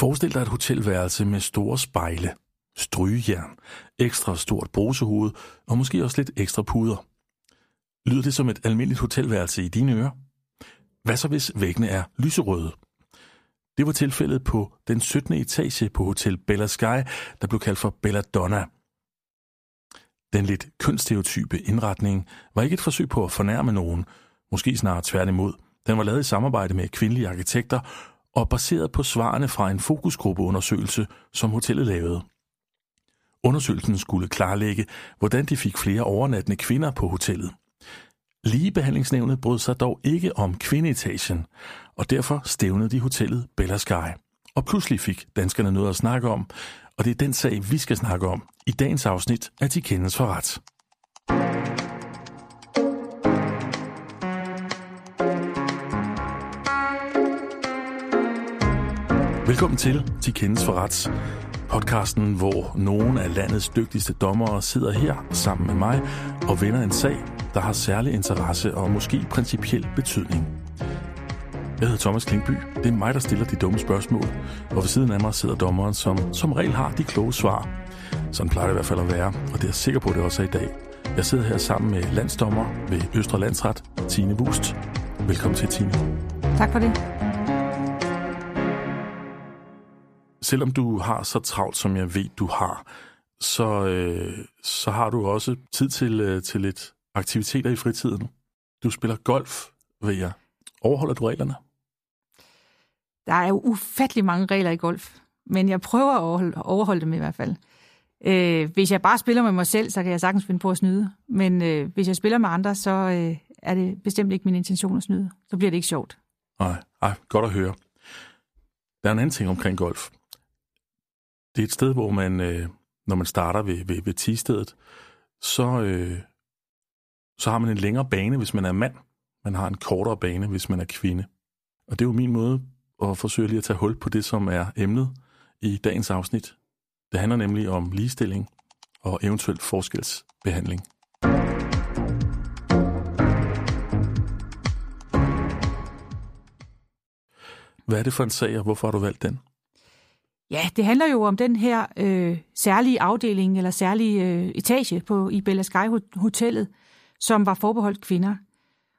Forestil dig et hotelværelse med store spejle, strygejern, ekstra stort brusehoved og måske også lidt ekstra puder. Lyder det som et almindeligt hotelværelse i dine ører? Hvad så hvis væggene er lyserøde? Det var tilfældet på den 17. etage på Hotel Bella Sky, der blev kaldt for Bella Donna. Den lidt kønsstereotype indretning var ikke et forsøg på at fornærme nogen, måske snarere tværtimod. Den var lavet i samarbejde med kvindelige arkitekter og baseret på svarene fra en fokusgruppeundersøgelse, som hotellet lavede. Undersøgelsen skulle klarlægge, hvordan de fik flere overnattende kvinder på hotellet. Ligebehandlingsnævnet brød sig dog ikke om kvindeetagen, og derfor stævnede de hotellet Bella Sky. Og pludselig fik danskerne noget at snakke om, og det er den sag, vi skal snakke om i dagens afsnit af De Kendes for Ret. Velkommen til Til Kendes for Rets, podcasten, hvor nogle af landets dygtigste dommere sidder her sammen med mig og vender en sag, der har særlig interesse og måske principiel betydning. Jeg hedder Thomas Klingby. Det er mig, der stiller de dumme spørgsmål, og ved siden af mig sidder dommeren, som som regel har de kloge svar. Sådan plejer det i hvert fald at være, og det er jeg sikker på, at det også er i dag. Jeg sidder her sammen med landsdommer ved Østre Landsret, Tine Wust. Velkommen til, Tine. Tak for det. Selvom du har så travlt, som jeg ved, du har, så, øh, så har du også tid til, øh, til lidt aktiviteter i fritiden. Du spiller golf, ved jeg. Overholder du reglerne? Der er jo ufattelig mange regler i golf, men jeg prøver at overholde, overholde dem i hvert fald. Øh, hvis jeg bare spiller med mig selv, så kan jeg sagtens finde på at snyde. Men øh, hvis jeg spiller med andre, så øh, er det bestemt ikke min intention at snyde. Så bliver det ikke sjovt. Nej, ej, godt at høre. Der er en anden ting omkring golf. Det er et sted, hvor man, øh, når man starter ved, ved, ved tistedet, så, øh, så har man en længere bane, hvis man er mand. Man har en kortere bane, hvis man er kvinde. Og det er jo min måde at forsøge lige at tage hul på det, som er emnet i dagens afsnit. Det handler nemlig om ligestilling og eventuelt forskelsbehandling. Hvad er det for en sag, og hvorfor har du valgt den? Ja, det handler jo om den her øh, særlige afdeling eller særlige øh, etage på i Bella Sky Hotellet, som var forbeholdt kvinder.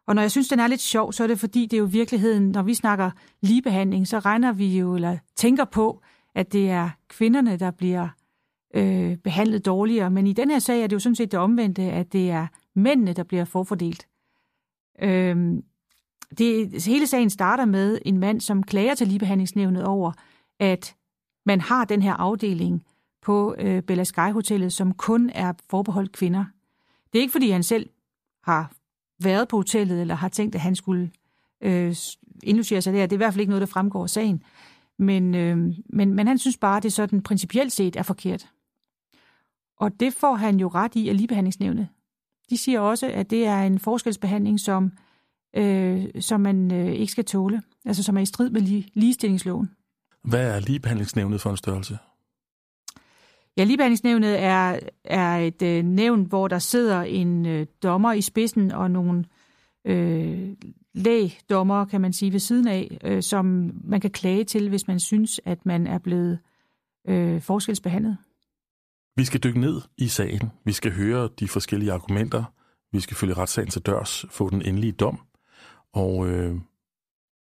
Og når jeg synes, den er lidt sjov, så er det fordi, det er jo i virkeligheden, når vi snakker ligebehandling, så regner vi jo, eller tænker på, at det er kvinderne, der bliver øh, behandlet dårligere. Men i den her sag er det jo sådan set det omvendte, at det er mændene, der bliver forfordelt. Øh, det, hele sagen starter med en mand, som klager til ligebehandlingsnævnet over, at man har den her afdeling på øh, Bella Sky Hotellet, som kun er forbeholdt kvinder. Det er ikke, fordi han selv har været på hotellet, eller har tænkt, at han skulle øh, indlucere sig der. Det er i hvert fald ikke noget, der fremgår af sagen. Men, øh, men, men han synes bare, at det sådan principielt set er forkert. Og det får han jo ret i af ligebehandlingsnævnet. De siger også, at det er en forskelsbehandling, som, øh, som man øh, ikke skal tåle. Altså som er i strid med li- ligestillingsloven. Hvad er ligebehandlingsnævnet for en størrelse? Ja, ligebehandlingsnævnet er, er et øh, nævn, hvor der sidder en øh, dommer i spidsen og nogle øh, lægdommer, kan man sige, ved siden af, øh, som man kan klage til, hvis man synes, at man er blevet øh, forskelsbehandlet. Vi skal dykke ned i sagen. Vi skal høre de forskellige argumenter. Vi skal følge retssagen til dørs, få den endelige dom, og øh,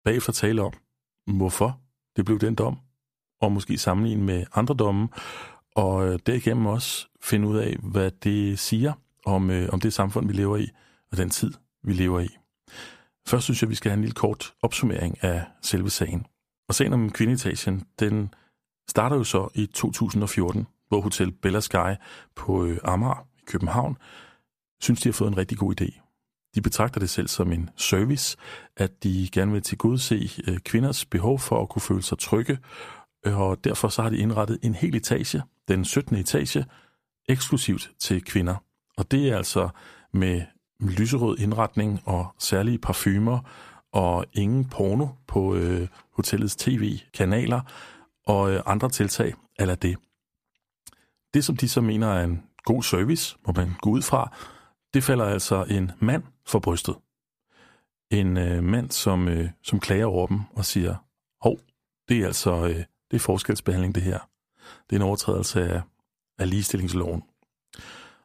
bagefter tale om, hvorfor det blev den dom, og måske sammenligne med andre domme, og øh, derigennem også finde ud af, hvad det siger om, øh, om det samfund, vi lever i, og den tid, vi lever i. Først synes jeg, vi skal have en lille kort opsummering af selve sagen. Og sagen om kvindeetagen, den starter jo så i 2014, hvor Hotel Bella Sky på øh, Amager i København synes, de har fået en rigtig god idé. De betragter det selv som en service, at de gerne vil tilgodese øh, kvinders behov for at kunne føle sig trygge, øh, og derfor så har de indrettet en hel etage, den 17. etage, eksklusivt til kvinder. Og det er altså med lyserød indretning og særlige parfumer og ingen porno på øh, hotellets tv-kanaler og øh, andre tiltag eller det. Det, som de så mener er en god service, må man gå ud fra, det falder altså en mand for brystet. En øh, mand, som, øh, som klager over dem og siger, hov, det er altså øh, Det er forskelsbehandling, det her. Det er en overtrædelse af, af ligestillingsloven.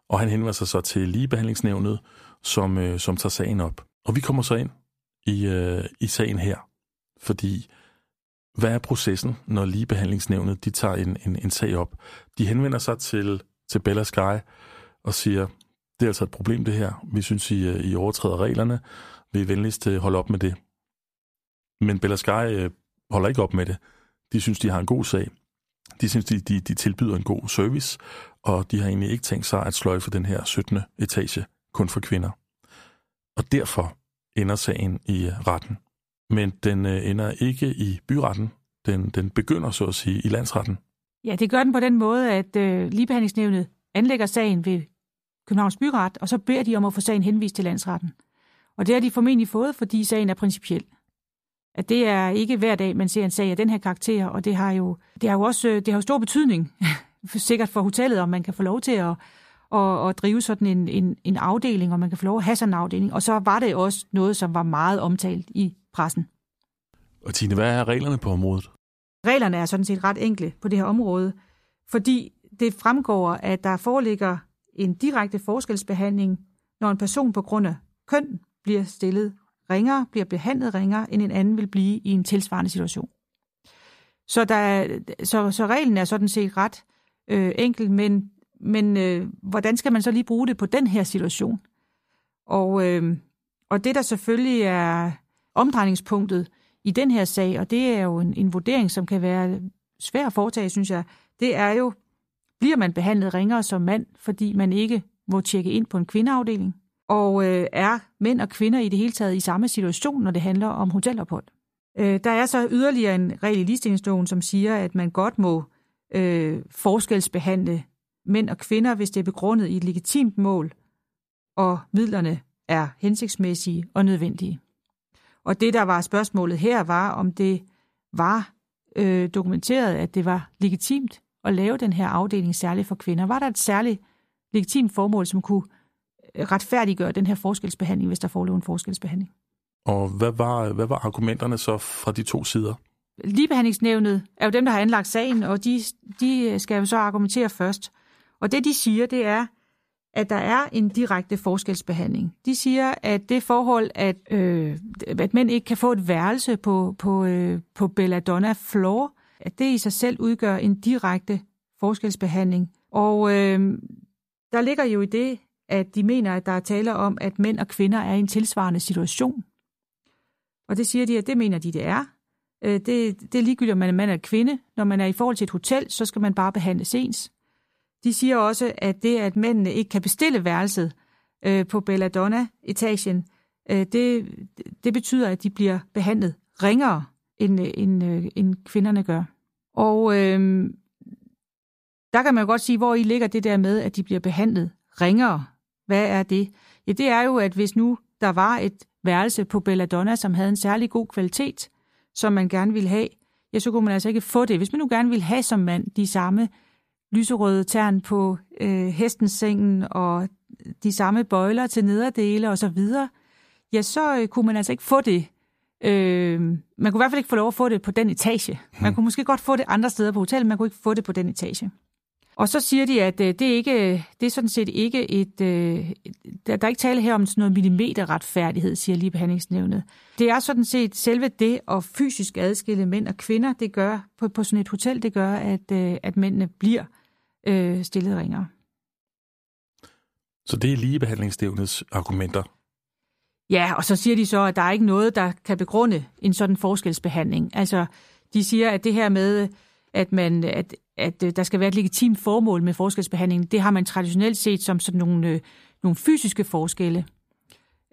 Og han henvender sig så til ligebehandlingsnævnet, som, øh, som tager sagen op. Og vi kommer så ind i, øh, i sagen her, fordi hvad er processen, når ligebehandlingsnævnet de tager en, en, en sag op? De henvender sig til, til Bella Sky og siger, det er altså et problem det her. Vi synes, I, øh, I overtræder reglerne. Vi er venligst holde op med det. Men Bella Sky øh, holder ikke op med det. De synes, de har en god sag. De synes, de, de, de tilbyder en god service, og de har egentlig ikke tænkt sig at sløjfe den her 17. etage kun for kvinder. Og derfor ender sagen i øh, retten. Men den ender ikke i byretten. Den, den begynder, så at sige, i landsretten. Ja, det gør den på den måde, at øh, ligebehandlingsnævnet anlægger sagen ved Københavns Byret, og så beder de om at få sagen henvist til landsretten. Og det har de formentlig fået, fordi sagen er principiel. At det er ikke hver dag, man ser en sag af den her karakter, og det har jo, det har jo også det har jo stor betydning, sikkert for hotellet, om man kan få lov til at, at, at drive sådan en, en, en afdeling, og man kan få lov at have sådan en afdeling. Og så var det også noget, som var meget omtalt i pressen. Og Tine, hvad er reglerne på området? Reglerne er sådan set ret enkle på det her område, fordi det fremgår, at der foreligger en direkte forskelsbehandling, når en person på grund af køn bliver stillet ringere, bliver behandlet ringere, end en anden vil blive i en tilsvarende situation. Så, der, så, så reglen er sådan set ret øh, enkel, men, men øh, hvordan skal man så lige bruge det på den her situation? Og, øh, og det, der selvfølgelig er omdrejningspunktet i den her sag, og det er jo en, en vurdering, som kan være svær at foretage, synes jeg, det er jo, bliver man behandlet ringere som mand, fordi man ikke må tjekke ind på en kvindeafdeling? Og øh, er mænd og kvinder i det hele taget i samme situation, når det handler om hotelophold? Øh, der er så yderligere en regel i ligestillingsloven, som siger, at man godt må øh, forskelsbehandle mænd og kvinder, hvis det er begrundet i et legitimt mål, og midlerne er hensigtsmæssige og nødvendige. Og det, der var spørgsmålet her, var, om det var øh, dokumenteret, at det var legitimt at lave den her afdeling særligt for kvinder. Var der et særligt legitimt formål, som kunne øh, retfærdiggøre den her forskelsbehandling, hvis der forelå en forskelsbehandling? Og hvad var, hvad var argumenterne så fra de to sider? Ligebehandlingsnævnet er jo dem, der har anlagt sagen, og de, de skal jo så argumentere først. Og det, de siger, det er, at der er en direkte forskelsbehandling. De siger, at det forhold, at, øh, at mænd ikke kan få et værelse på, på, øh, på Belladonna Floor, at det i sig selv udgør en direkte forskelsbehandling. Og øh, der ligger jo i det, at de mener, at der er tale om, at mænd og kvinder er i en tilsvarende situation. Og det siger de, at det mener de, det er. Øh, det, det er ligegyldigt, om man er mand eller kvinde. Når man er i forhold til et hotel, så skal man bare behandles ens. De siger også, at det, at mændene ikke kan bestille værelset øh, på Belladonna-etagen, øh, det, det betyder, at de bliver behandlet ringere, end, øh, end, øh, end kvinderne gør. Og øh, der kan man jo godt sige, hvor I ligger det der med, at de bliver behandlet ringere. Hvad er det? Ja, det er jo, at hvis nu der var et værelse på Belladonna, som havde en særlig god kvalitet, som man gerne ville have, ja, så kunne man altså ikke få det. Hvis man nu gerne ville have som mand de samme lyserøde tern på øh, hestens sengen og de samme bøjler til nederdele og så videre, ja, så øh, kunne man altså ikke få det. Øh, man kunne i hvert fald ikke få lov at få det på den etage. Man hmm. kunne måske godt få det andre steder på hotellet, men man kunne ikke få det på den etage. Og så siger de, at øh, det, er ikke, det er sådan set ikke et... Øh, der, er ikke tale her om sådan noget millimeterretfærdighed, siger lige behandlingsnævnet. Det er sådan set selve det at fysisk adskille mænd og kvinder, det gør på, på sådan et hotel, det gør, at, øh, at mændene bliver øh, stillet ringere. Så det er ligebehandlingsstævnets argumenter? Ja, og så siger de så, at der er ikke noget, der kan begrunde en sådan forskelsbehandling. Altså, de siger, at det her med, at, man, at, at øh, der skal være et legitimt formål med forskelsbehandling, det har man traditionelt set som sådan nogle, øh, nogle fysiske forskelle.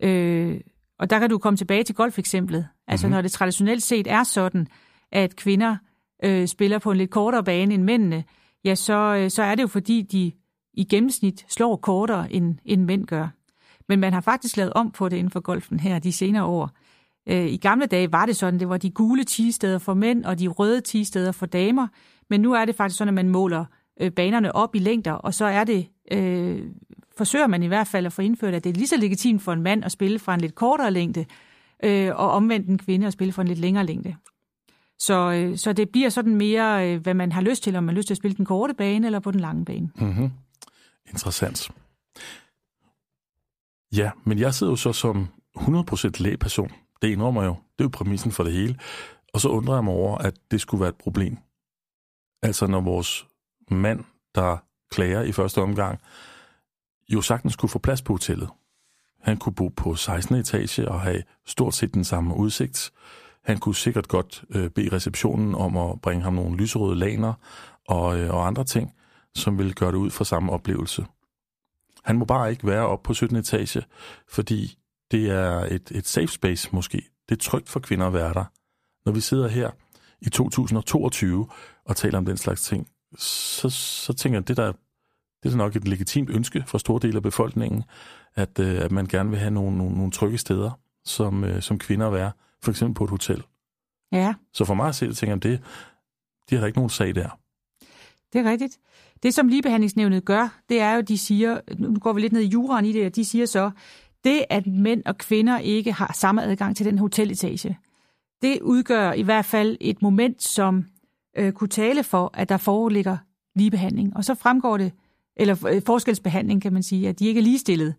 Øh, og der kan du komme tilbage til golfeksemplet. Altså, mm-hmm. når det traditionelt set er sådan, at kvinder øh, spiller på en lidt kortere bane end mændene, ja, så, øh, så er det jo fordi, de i gennemsnit slår kortere, end, end mænd gør. Men man har faktisk lavet om på det inden for golfen her de senere år. Øh, I gamle dage var det sådan, det var de gule tisteder for mænd og de røde tisteder for damer. Men nu er det faktisk sådan, at man måler øh, banerne op i længder, og så er det, øh, forsøger man i hvert fald at få indført, at det er lige så legitimt for en mand at spille fra en lidt kortere længde, øh, og omvendt en kvinde at spille fra en lidt længere længde. Så, øh, så det bliver sådan mere, øh, hvad man har lyst til, om man har lyst til at spille den korte bane eller på den lange bane. Mm-hmm. Interessant. Ja, men jeg sidder jo så som 100% lægperson. Det indrømmer jeg jo. Det er jo præmissen for det hele. Og så undrer jeg mig over, at det skulle være et problem. Altså når vores mand, der klager i første omgang, jo sagtens kunne få plads på hotellet. Han kunne bo på 16. etage og have stort set den samme udsigt. Han kunne sikkert godt øh, bede receptionen om at bringe ham nogle lyserøde laner og, øh, og andre ting, som ville gøre det ud for samme oplevelse. Han må bare ikke være oppe på 17. etage, fordi det er et, et safe space måske. Det er trygt for kvinder at være der. Når vi sidder her i 2022 og taler om den slags ting, så, så tænker jeg, at det der det er nok et legitimt ønske for store dele af befolkningen, at, øh, at man gerne vil have nogle, nogle, nogle trygge steder, som, øh, som kvinder at være, for eksempel på et hotel. Ja. Så for mig at se tænker jeg, det, de har der ikke nogen sag der. Det er rigtigt. Det, som ligebehandlingsnævnet gør, det er jo, de siger, nu går vi lidt ned i juraen i det, og de siger så, det, at mænd og kvinder ikke har samme adgang til den hoteletage, det udgør i hvert fald et moment, som øh, kunne tale for, at der foreligger ligebehandling. Og så fremgår det, eller øh, forskelsbehandling kan man sige, at de ikke er ligestillet.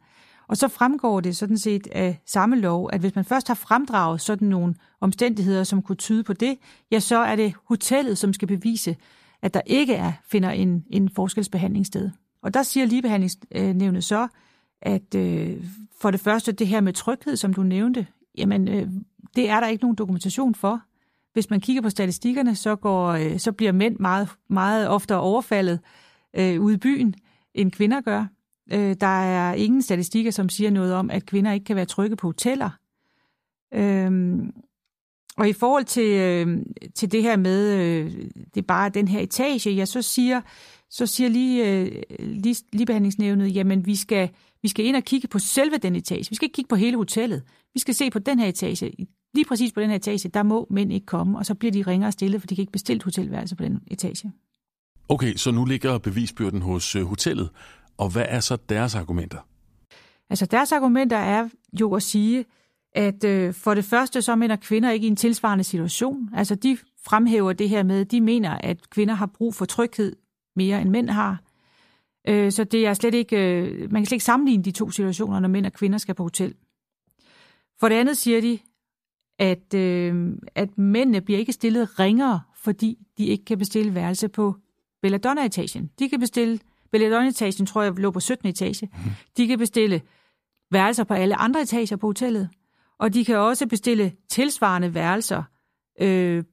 Og så fremgår det sådan set af samme lov, at hvis man først har fremdraget sådan nogle omstændigheder, som kunne tyde på det, ja, så er det hotellet, som skal bevise, at der ikke er, finder en, en forskelsbehandling sted. Og der siger ligebehandlingsnævnet så, at øh, for det første det her med tryghed, som du nævnte, jamen øh, det er der ikke nogen dokumentation for. Hvis man kigger på statistikkerne, så, går, øh, så bliver mænd meget, meget oftere overfaldet øh, ude i byen, end kvinder gør. Øh, der er ingen statistikker, som siger noget om, at kvinder ikke kan være trygge på hoteller. Øh, og i forhold til, øh, til det her med, øh, det er bare den her etage, ja, så siger, så siger lige, øh, lige, ligebehandlingsnævnet, jamen vi skal, vi skal ind og kigge på selve den etage. Vi skal ikke kigge på hele hotellet. Vi skal se på den her etage. Lige præcis på den her etage, der må mænd ikke komme, og så bliver de ringere stillet, for de kan ikke bestille et hotelværelse på den etage. Okay, så nu ligger bevisbyrden hos øh, hotellet, og hvad er så deres argumenter? Altså deres argumenter er jo at sige, at øh, for det første så mener kvinder ikke i en tilsvarende situation. Altså de fremhæver det her med, de mener, at kvinder har brug for tryghed mere end mænd har. Øh, så det er slet ikke, øh, man kan slet ikke sammenligne de to situationer, når mænd og kvinder skal på hotel. For det andet siger de, at, øh, at mændene bliver ikke stillet ringere, fordi de ikke kan bestille værelse på Belladonna-etagen. De kan bestille, Belladonna-etagen tror jeg lå på 17. etage. Mm. De kan bestille værelser på alle andre etager på hotellet. Og de kan også bestille tilsvarende værelser, øh,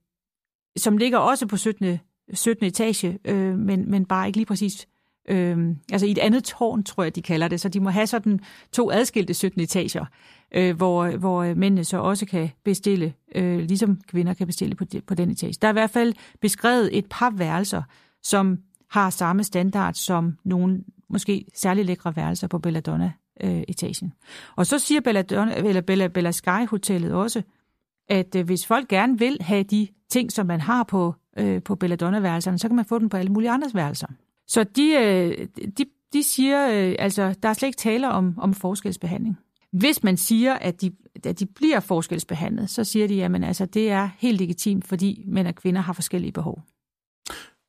som ligger også på 17. 17. etage, øh, men, men bare ikke lige præcis øh, altså i et andet tårn, tror jeg, de kalder det. Så de må have sådan to adskilte 17 etager, øh, hvor, hvor øh, mændene så også kan bestille, øh, ligesom kvinder kan bestille på, de, på den etage. Der er i hvert fald beskrevet et par værelser, som har samme standard som nogle måske særlig lækre værelser på Belladonna øh, etagen. Og så siger Belladonna, eller Bella, Bella Sky Hotellet også, at øh, hvis folk gerne vil have de ting, som man har på, øh, på Belladonna-værelserne, så kan man få dem på alle mulige andres værelser. Så de, øh, de, de siger, øh, altså, der er slet ikke tale om, om forskelsbehandling. Hvis man siger, at de, at de bliver forskelsbehandlet, så siger de, at altså, det er helt legitimt, fordi mænd og kvinder har forskellige behov.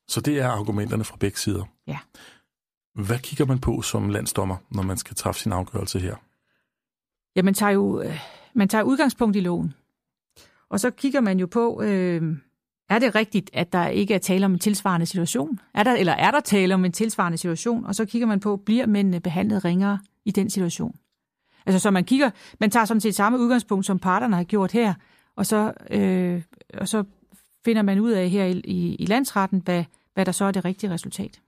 Så det er argumenterne fra begge sider? Ja. Hvad kigger man på som landsdommer, når man skal træffe sin afgørelse her? Ja, man tager jo øh, man tager udgangspunkt i loven. Og så kigger man jo på, øh, er det rigtigt, at der ikke er tale om en tilsvarende situation? Er der, eller er der tale om en tilsvarende situation? Og så kigger man på, bliver mændene behandlet ringere i den situation? Altså, så man kigger, man tager sådan set samme udgangspunkt, som parterne har gjort her, og så, øh, og så finder man ud af her i, i, i landsretten, hvad, hvad der så er det rigtige resultat.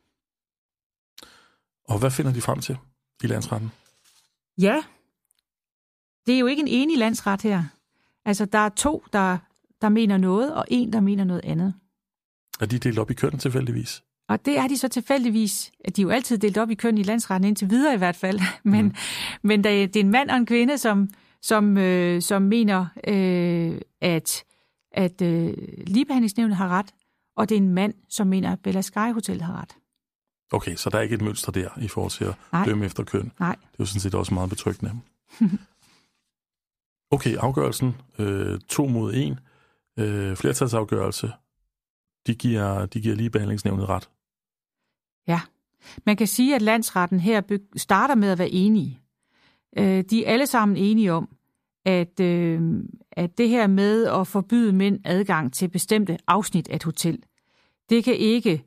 Og hvad finder de frem til i landsretten? Ja, det er jo ikke en enig landsret her. Altså, der er to, der, der mener noget, og en, der mener noget andet. Er de delt op i køn tilfældigvis? Og det er de så tilfældigvis, at de er jo altid delt op i køn i landsretten indtil videre i hvert fald. Men, mm. men det er en mand og en kvinde, som, som, øh, som mener, øh, at, at øh, ligebehandlingsnævnet har ret, og det er en mand, som mener, at Bella Sky Hotel har ret. Okay, så der er ikke et mønster der i forhold til at Nej. dømme efter køn. Nej. Det er jo sådan set også meget betryggende. okay, afgørelsen øh, to mod en. øh, flertalsafgørelse, de giver, de giver ligebehandlingsnævnet ret. Ja, man kan sige, at landsretten her starter med at være enige. Øh, de er alle sammen enige om, at, øh, at det her med at forbyde mænd adgang til bestemte afsnit af et hotel, det kan ikke,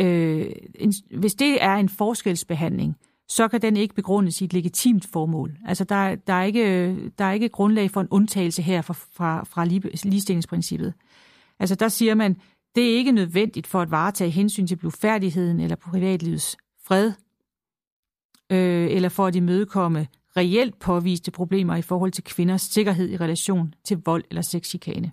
øh, en, hvis det er en forskelsbehandling, så kan den ikke begrundes i et legitimt formål. Altså der, der, er, ikke, der er ikke grundlag for en undtagelse her fra, fra, fra ligestillingsprincippet. Altså der siger man, det er ikke nødvendigt for at varetage hensyn til blufærdigheden eller privatlivets fred, øh, eller for at imødekomme reelt påviste problemer i forhold til kvinders sikkerhed i relation til vold eller sexchikane.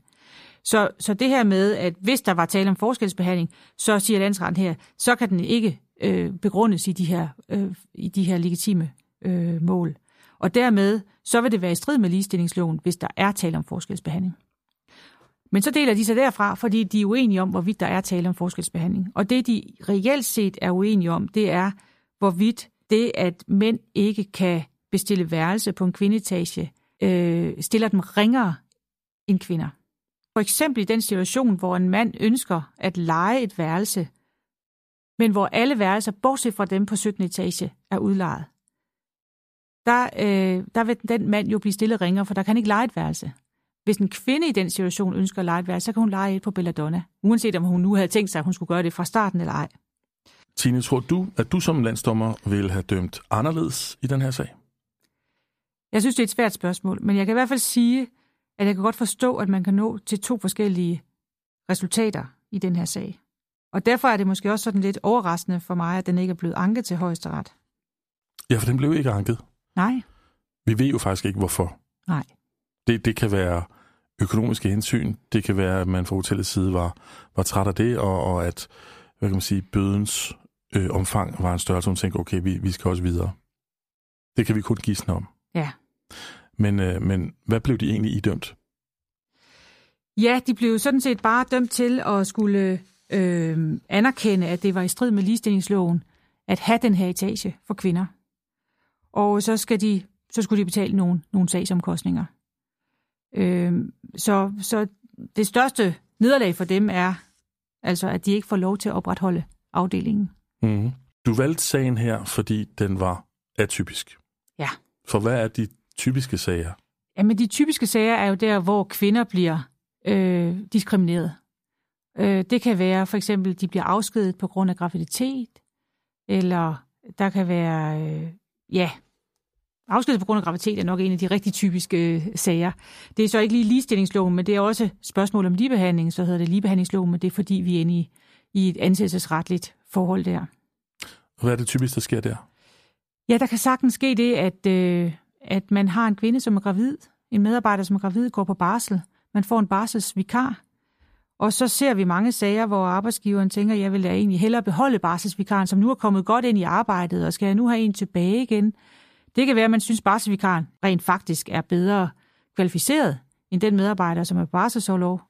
Så, så det her med, at hvis der var tale om forskelsbehandling, så siger landsretten her, så kan den ikke øh, begrundes i de her, øh, i de her legitime øh, mål. Og dermed så vil det være i strid med ligestillingsloven, hvis der er tale om forskelsbehandling. Men så deler de sig derfra, fordi de er uenige om, hvorvidt der er tale om forskelsbehandling. Og det, de reelt set er uenige om, det er, hvorvidt det, at mænd ikke kan bestille værelse på en kvindetage, øh, stiller dem ringere end kvinder. For eksempel i den situation, hvor en mand ønsker at lege et værelse, men hvor alle værelser, bortset fra dem på 17. etage, er udlejet. Der, øh, der vil den mand jo blive stillet ringere, for der kan ikke lege et værelse. Hvis en kvinde i den situation ønsker at lege et værelse, så kan hun lege et på Belladonna, uanset om hun nu havde tænkt sig, at hun skulle gøre det fra starten eller ej. Tine, tror du, at du som landsdommer vil have dømt anderledes i den her sag? Jeg synes, det er et svært spørgsmål, men jeg kan i hvert fald sige, at jeg kan godt forstå, at man kan nå til to forskellige resultater i den her sag. Og derfor er det måske også sådan lidt overraskende for mig, at den ikke er blevet anket til højesteret. Ja, for den blev ikke anket. Nej. Vi ved jo faktisk ikke, hvorfor. Nej. Det, det kan være økonomiske hensyn. Det kan være, at man fra hotellets side var, var træt af det, og, og at hvad kan man sige, bødens øh, omfang var en størrelse, hun tænkte, okay, vi, vi skal også videre. Det kan vi kun gisne om. Ja. Men, øh, men hvad blev de egentlig idømt? Ja, de blev sådan set bare dømt til at skulle øh, anerkende, at det var i strid med ligestillingsloven at have den her etage for kvinder. Og så, skal de, så skulle de betale nogle, nogle sagsomkostninger. Øh, så, så det største nederlag for dem er altså, at de ikke får lov til at opretholde afdelingen. Mm-hmm. Du valgte sagen her, fordi den var atypisk. Ja. For hvad er de typiske sager? Jamen, de typiske sager er jo der, hvor kvinder bliver øh, diskrimineret. Øh, det kan være for eksempel, de bliver afskedet på grund af graviditet, eller der kan være, øh, ja, afskedet på grund af graviditet er nok en af de rigtig typiske øh, sager. Det er så ikke lige ligestillingsloven, men det er også spørgsmål om ligebehandling, så hedder det ligebehandlingsloven, men det er fordi, vi er inde i, i et ansættelsesretligt forhold der. Hvad er det typisk, der sker der? Ja, der kan sagtens ske det, at, øh, at man har en kvinde, som er gravid, en medarbejder, som er gravid, går på barsel, man får en barselsvikar, og så ser vi mange sager, hvor arbejdsgiveren tænker, jeg vil da egentlig hellere beholde barselsvikaren, som nu er kommet godt ind i arbejdet, og skal jeg nu have en tilbage igen? Det kan være, at man synes, barselsvikaren rent faktisk er bedre kvalificeret end den medarbejder, som er på barselsårlov.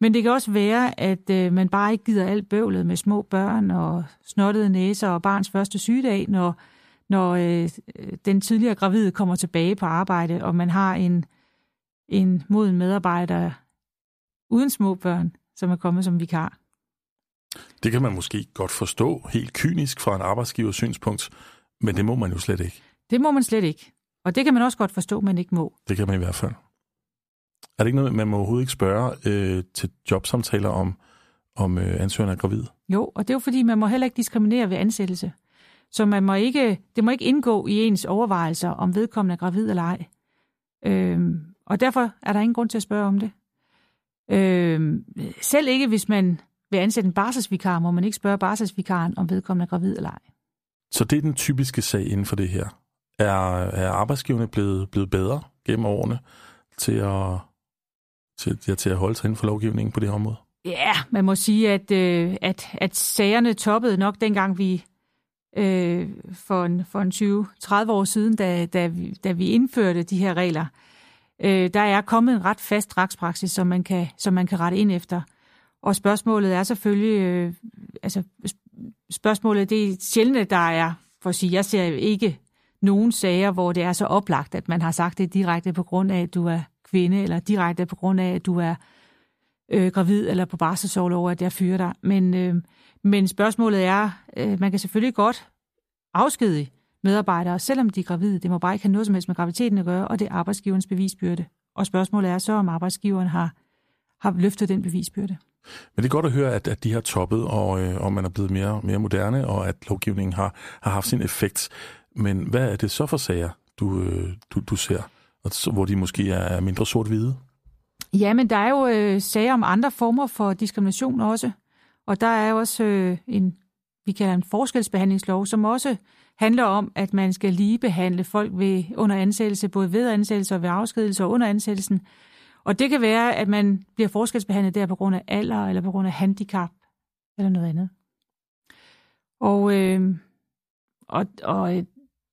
Men det kan også være, at øh, man bare ikke gider alt bøvlet med små børn og snottede næser og barns første sygedag, når, når øh, den tidligere gravide kommer tilbage på arbejde, og man har en, en moden medarbejder uden små børn, som er kommet som vikar. Det kan man måske godt forstå helt kynisk fra en arbejdsgivers synspunkt, men det må man jo slet ikke. Det må man slet ikke. Og det kan man også godt forstå, man ikke må. Det kan man i hvert fald. Er det ikke noget, man må overhovedet ikke spørge øh, til jobsamtaler om, om øh, ansøgeren er gravid? Jo, og det er jo fordi, man må heller ikke diskriminere ved ansættelse. Så man må ikke, det må ikke indgå i ens overvejelser, om vedkommende er gravid eller ej. Øhm, og derfor er der ingen grund til at spørge om det. Øh, selv ikke hvis man vil ansætte en barselsvikar, må man ikke spørge barselsvikaren, om vedkommende er gravid eller ej. Så det er den typiske sag inden for det her. Er, er arbejdsgiverne blevet, blevet bedre gennem årene til at, til, ja, til at holde sig inden for lovgivningen på det her område? Ja, man må sige, at, øh, at, at sagerne toppede nok dengang vi øh, for en, for en 20-30 år siden, da, da, vi, da vi indførte de her regler øh, der er kommet en ret fast retspraksis, som man kan, som man kan rette ind efter. Og spørgsmålet er selvfølgelig, øh, altså spørgsmålet, det er sjældent, der er, for at sige, jeg ser ikke nogen sager, hvor det er så oplagt, at man har sagt det direkte på grund af, at du er kvinde, eller direkte på grund af, at du er øh, gravid eller på barselsårlov, at jeg fyrer dig. Men, øh, men spørgsmålet er, øh, man kan selvfølgelig godt afskedige medarbejdere, selvom de er gravide. Det må bare ikke have noget som helst med graviditeten at gøre, og det er arbejdsgiverens bevisbyrde. Og spørgsmålet er så, om arbejdsgiveren har, har løftet den bevisbyrde. Men det er godt at høre, at, at de har toppet, og, øh, og man er blevet mere, mere moderne, og at lovgivningen har, har haft sin effekt. Men hvad er det så for sager, du, øh, du, du ser, hvor de måske er mindre sort-hvide? Ja, men der er jo øh, sager om andre former for diskrimination også. Og der er også øh, en, vi kalder en forskelsbehandlingslov, som også handler om, at man skal lige behandle folk ved, under ansættelse, både ved ansættelse og ved afskedelse og under ansættelsen. Og det kan være, at man bliver forskelsbehandlet der på grund af alder, eller på grund af handicap, eller noget andet. Og, øh, og, og øh,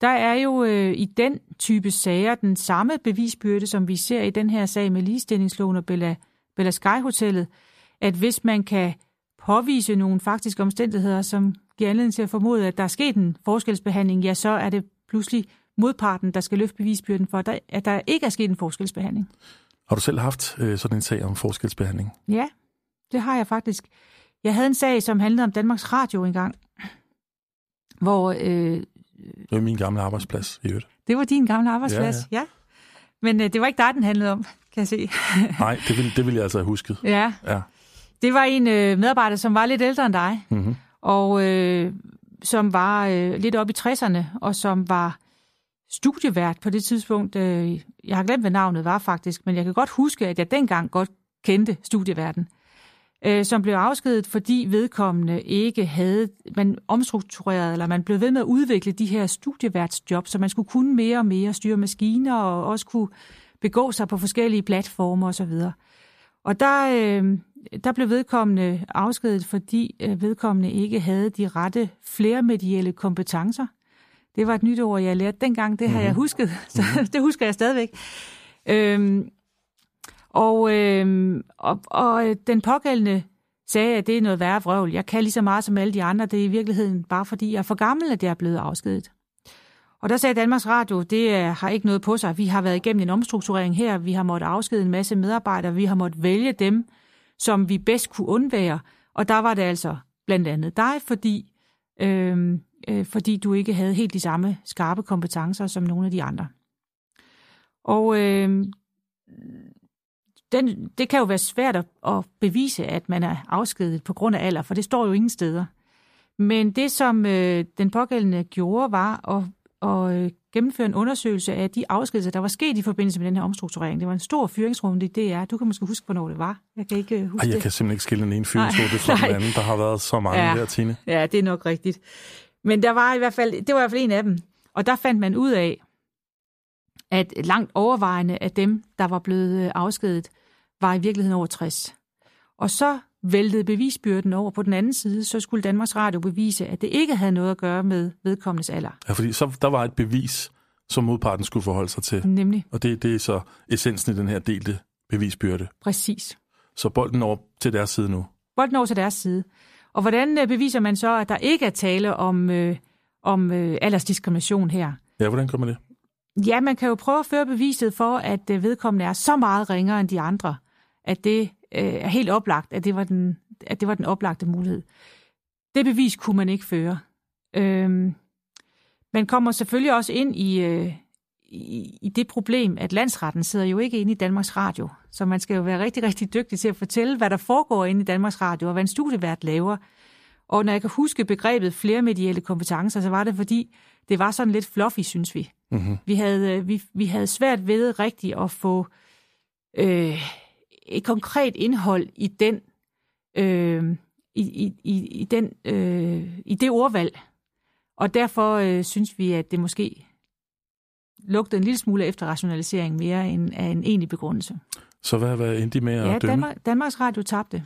der er jo øh, i den type sager den samme bevisbyrde, som vi ser i den her sag med ligestillingsloven og Bella, Bella Sky Hotellet, at hvis man kan påvise nogle faktiske omstændigheder, som giver anledning til at formode, at der er sket en forskelsbehandling, ja, så er det pludselig modparten, der skal løfte bevisbyrden for, at der ikke er sket en forskelsbehandling. Har du selv haft øh, sådan en sag om forskelsbehandling? Ja, det har jeg faktisk. Jeg havde en sag, som handlede om Danmarks Radio engang, hvor... Øh, det var min gamle arbejdsplads i øvrigt. Det var din gamle arbejdsplads, ja. ja. ja. Men øh, det var ikke dig, den handlede om, kan jeg se. Nej, det ville, det ville jeg altså have husket. Ja. ja. Det var en øh, medarbejder, som var lidt ældre end dig, mm-hmm. og øh, som var øh, lidt oppe i 60'erne, og som var studievært på det tidspunkt. Øh, jeg har glemt, hvad navnet var faktisk, men jeg kan godt huske, at jeg dengang godt kendte studieværten, øh, som blev afskedet, fordi vedkommende ikke havde, man omstruktureret, eller man blev ved med at udvikle de her studieværtsjob, så man skulle kunne mere og mere styre maskiner, og også kunne begå sig på forskellige platformer osv. Og der, øh, der blev vedkommende afskedet, fordi øh, vedkommende ikke havde de rette flermedielle kompetencer. Det var et nyt ord, jeg lærte dengang. Det har jeg husket, så mm-hmm. det husker jeg stadigvæk. Øhm, og, øhm, og, og den pågældende sagde, at det er noget værre vrøvl. Jeg kan lige så meget som alle de andre. Det er i virkeligheden bare fordi, jeg er for gammel, at jeg er blevet afskedet. Og der sagde Danmarks Radio, det har ikke noget på sig. Vi har været igennem en omstrukturering her. Vi har måttet afskede en masse medarbejdere. Vi har måttet vælge dem, som vi bedst kunne undvære. Og der var det altså blandt andet dig, fordi øhm, øh, fordi du ikke havde helt de samme skarpe kompetencer som nogle af de andre. Og øh, den, det kan jo være svært at, at bevise, at man er afskedet på grund af alder, for det står jo ingen steder. Men det, som øh, den pågældende gjorde, var at, at øh, gennemføre en undersøgelse af de afskedelser, der var sket i forbindelse med den her omstrukturering. Det var en stor fyringsrunde i DR. Du kan måske huske, hvornår det var. Jeg kan ikke øh, huske Ej, jeg det. kan simpelthen ikke skille den ene fyringsrunde fra den anden. Der har været så mange ja, der, Tine. Ja, det er nok rigtigt. Men der var i hvert fald, det var i hvert fald en af dem. Og der fandt man ud af, at langt overvejende af dem, der var blevet øh, afskedet, var i virkeligheden over 60. Og så væltede bevisbyrden over på den anden side, så skulle Danmarks Radio bevise, at det ikke havde noget at gøre med vedkommendes alder. Ja, fordi så der var et bevis, som modparten skulle forholde sig til. Nemlig. Og det, det er så essensen i den her delte bevisbyrde. Præcis. Så bolden over til deres side nu. Bolden over til deres side. Og hvordan øh, beviser man så, at der ikke er tale om, øh, om øh, aldersdiskrimination her? Ja, hvordan gør man det? Ja, man kan jo prøve at føre beviset for, at øh, vedkommende er så meget ringere end de andre, at det øh, er helt oplagt, at det, var den, at det var den oplagte mulighed. Det bevis kunne man ikke føre. Øh, man kommer selvfølgelig også ind i, øh, i, i det problem, at landsretten sidder jo ikke inde i Danmarks Radio. Så man skal jo være rigtig, rigtig dygtig til at fortælle, hvad der foregår inde i Danmarks Radio, og hvad en studievært laver. Og når jeg kan huske begrebet flermedielle kompetencer, så var det fordi, det var sådan lidt fluffy, synes vi. Mm-hmm. Vi, havde, vi, vi havde svært ved rigtigt at få øh, et konkret indhold i den, øh, i, i, i, den, øh, i det ordvalg. Og derfor øh, synes vi, at det måske lugtede en lille smule efter rationalisering mere end af en egentlig begrundelse. Så hvad, hvad endte de med at ja, dømme? Danmark, Danmarks Radio tabte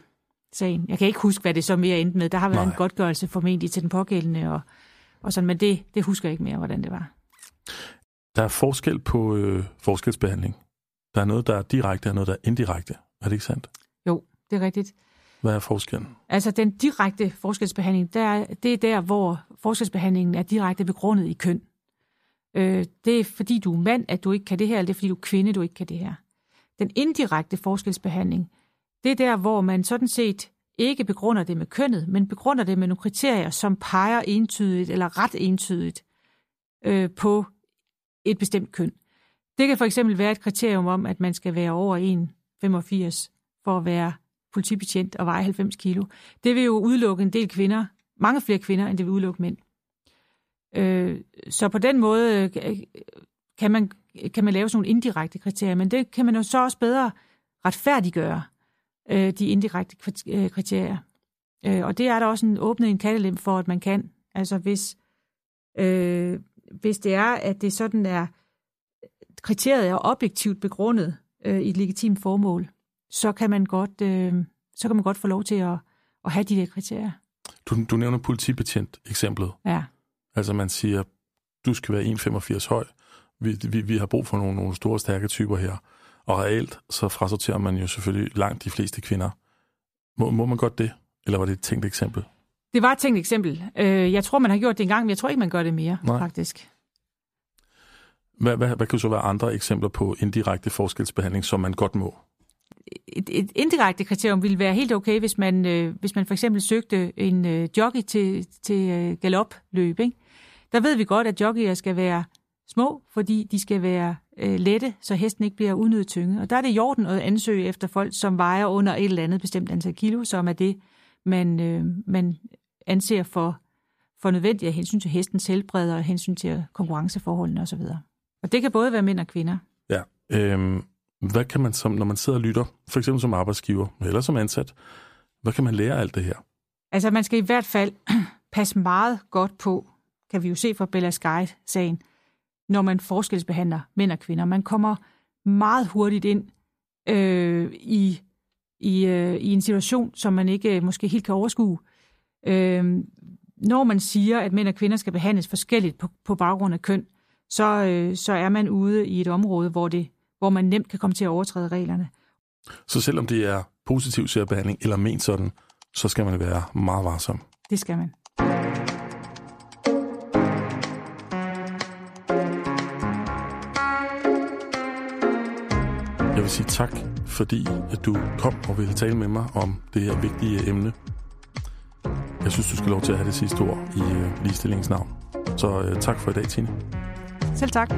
sagen. Jeg kan ikke huske, hvad det så mere endte med. Der har været Nej. en godtgørelse formentlig til den pågældende, og, og sådan, men det, det husker jeg ikke mere, hvordan det var. Der er forskel på øh, forskelsbehandling. Der er noget, der er direkte, og noget, der er indirekte. Er det ikke sandt? Jo, det er rigtigt. Hvad er forskellen? Altså, den direkte forskelsbehandling, der, det er der, hvor forskelsbehandlingen er direkte begrundet i køn. Øh, det er fordi, du er mand, at du ikke kan det her, eller det er fordi, du er kvinde, du ikke kan det her. Den indirekte forskelsbehandling, det er der, hvor man sådan set ikke begrunder det med kønnet, men begrunder det med nogle kriterier, som peger entydigt eller ret entydigt øh, på et bestemt køn. Det kan for eksempel være et kriterium om, at man skal være over 85 for at være politibetjent og veje 90 kilo. Det vil jo udelukke en del kvinder, mange flere kvinder, end det vil udelukke mænd. Øh, så på den måde øh, kan man, kan man lave sådan nogle indirekte kriterier, men det kan man jo så også bedre retfærdiggøre, øh, de indirekte øh, kriterier. Øh, og det er der også en åbnet en kattelem for, at man kan. Altså hvis, øh, hvis det er, at det sådan er, kriteriet er objektivt begrundet øh, i et legitimt formål, så kan man godt, øh, så kan man godt få lov til at, at have de der kriterier. Du, du nævner politibetjent eksemplet. Ja. Altså man siger, du skal være 1,85 høj. Vi, vi, vi har brug for nogle, nogle store, stærke typer her. Og reelt, så frasorterer man jo selvfølgelig langt de fleste kvinder. Må, må man godt det? Eller var det et tænkt eksempel? Det var et tænkt eksempel. Øh, jeg tror, man har gjort det engang, men jeg tror ikke, man gør det mere, Nej. faktisk. Hvad, hvad, hvad kan så være andre eksempler på indirekte forskelsbehandling, som man godt må? Et, et indirekte kriterium ville være helt okay, hvis man, øh, hvis man for eksempel søgte en øh, jockey til, til øh, galopløb. Ikke? Der ved vi godt, at jockeyer skal være små, fordi de skal være øh, lette, så hesten ikke bliver unødigt tynget. Og der er det i orden at ansøge efter folk, som vejer under et eller andet bestemt antal kilo, som er det, man, øh, man anser for, for nødvendigt af hensyn til hestens helbred og hensyn til konkurrenceforholdene osv. Og det kan både være mænd og kvinder. Ja. Øhm, hvad kan man, som, når man sidder og lytter, for eksempel som arbejdsgiver eller som ansat, hvad kan man lære af alt det her? Altså man skal i hvert fald passe meget godt på, kan vi jo se fra Bella Sky-sagen, når man forskelsbehandler mænd og kvinder. Man kommer meget hurtigt ind øh, i, i, øh, i en situation, som man ikke øh, måske helt kan overskue. Øh, når man siger, at mænd og kvinder skal behandles forskelligt på, på baggrund af køn, så, øh, så er man ude i et område, hvor, det, hvor man nemt kan komme til at overtræde reglerne. Så selvom det er positiv særbehandling eller ment sådan, så skal man være meget varsom. Det skal man. Jeg vil sige tak, fordi at du kom og ville tale med mig om det her vigtige emne. Jeg synes, du skal lov til at have det sidste ord i øh, ligestillingens navn. Så øh, tak for i dag, Tine. Selv tak.